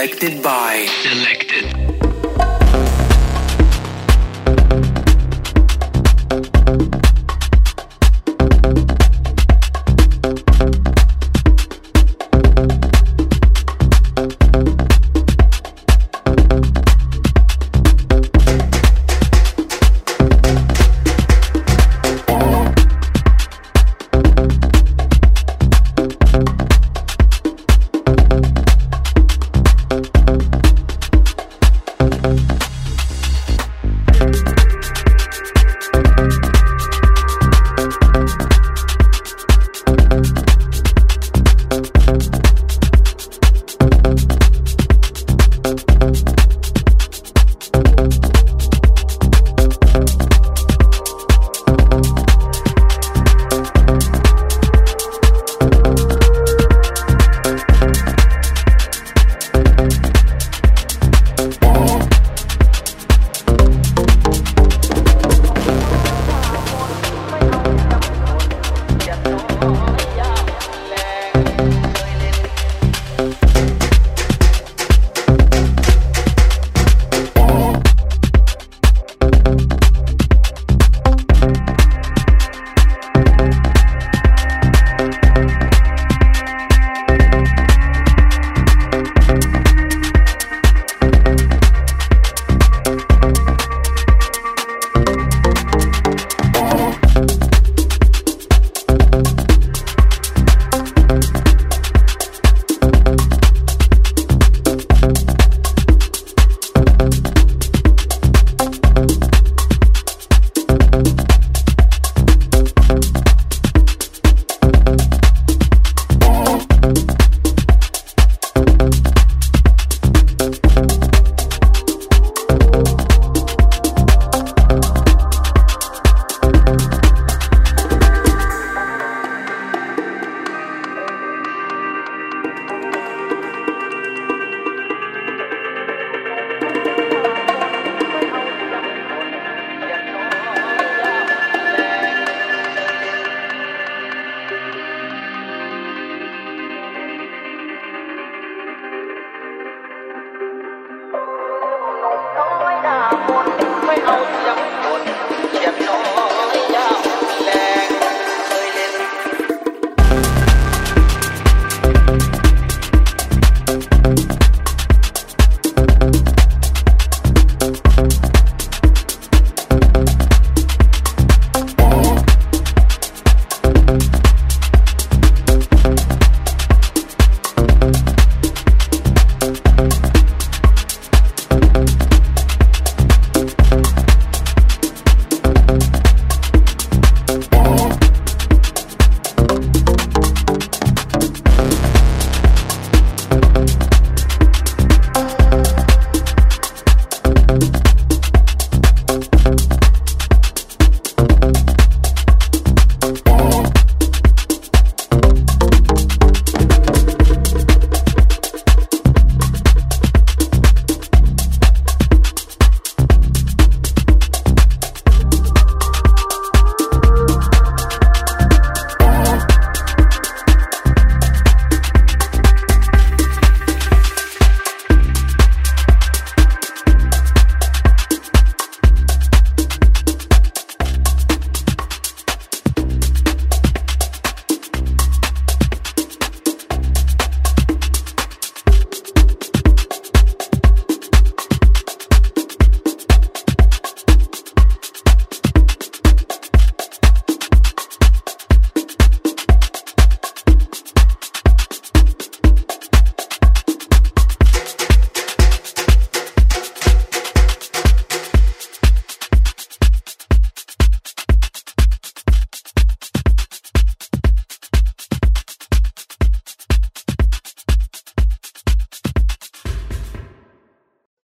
selected by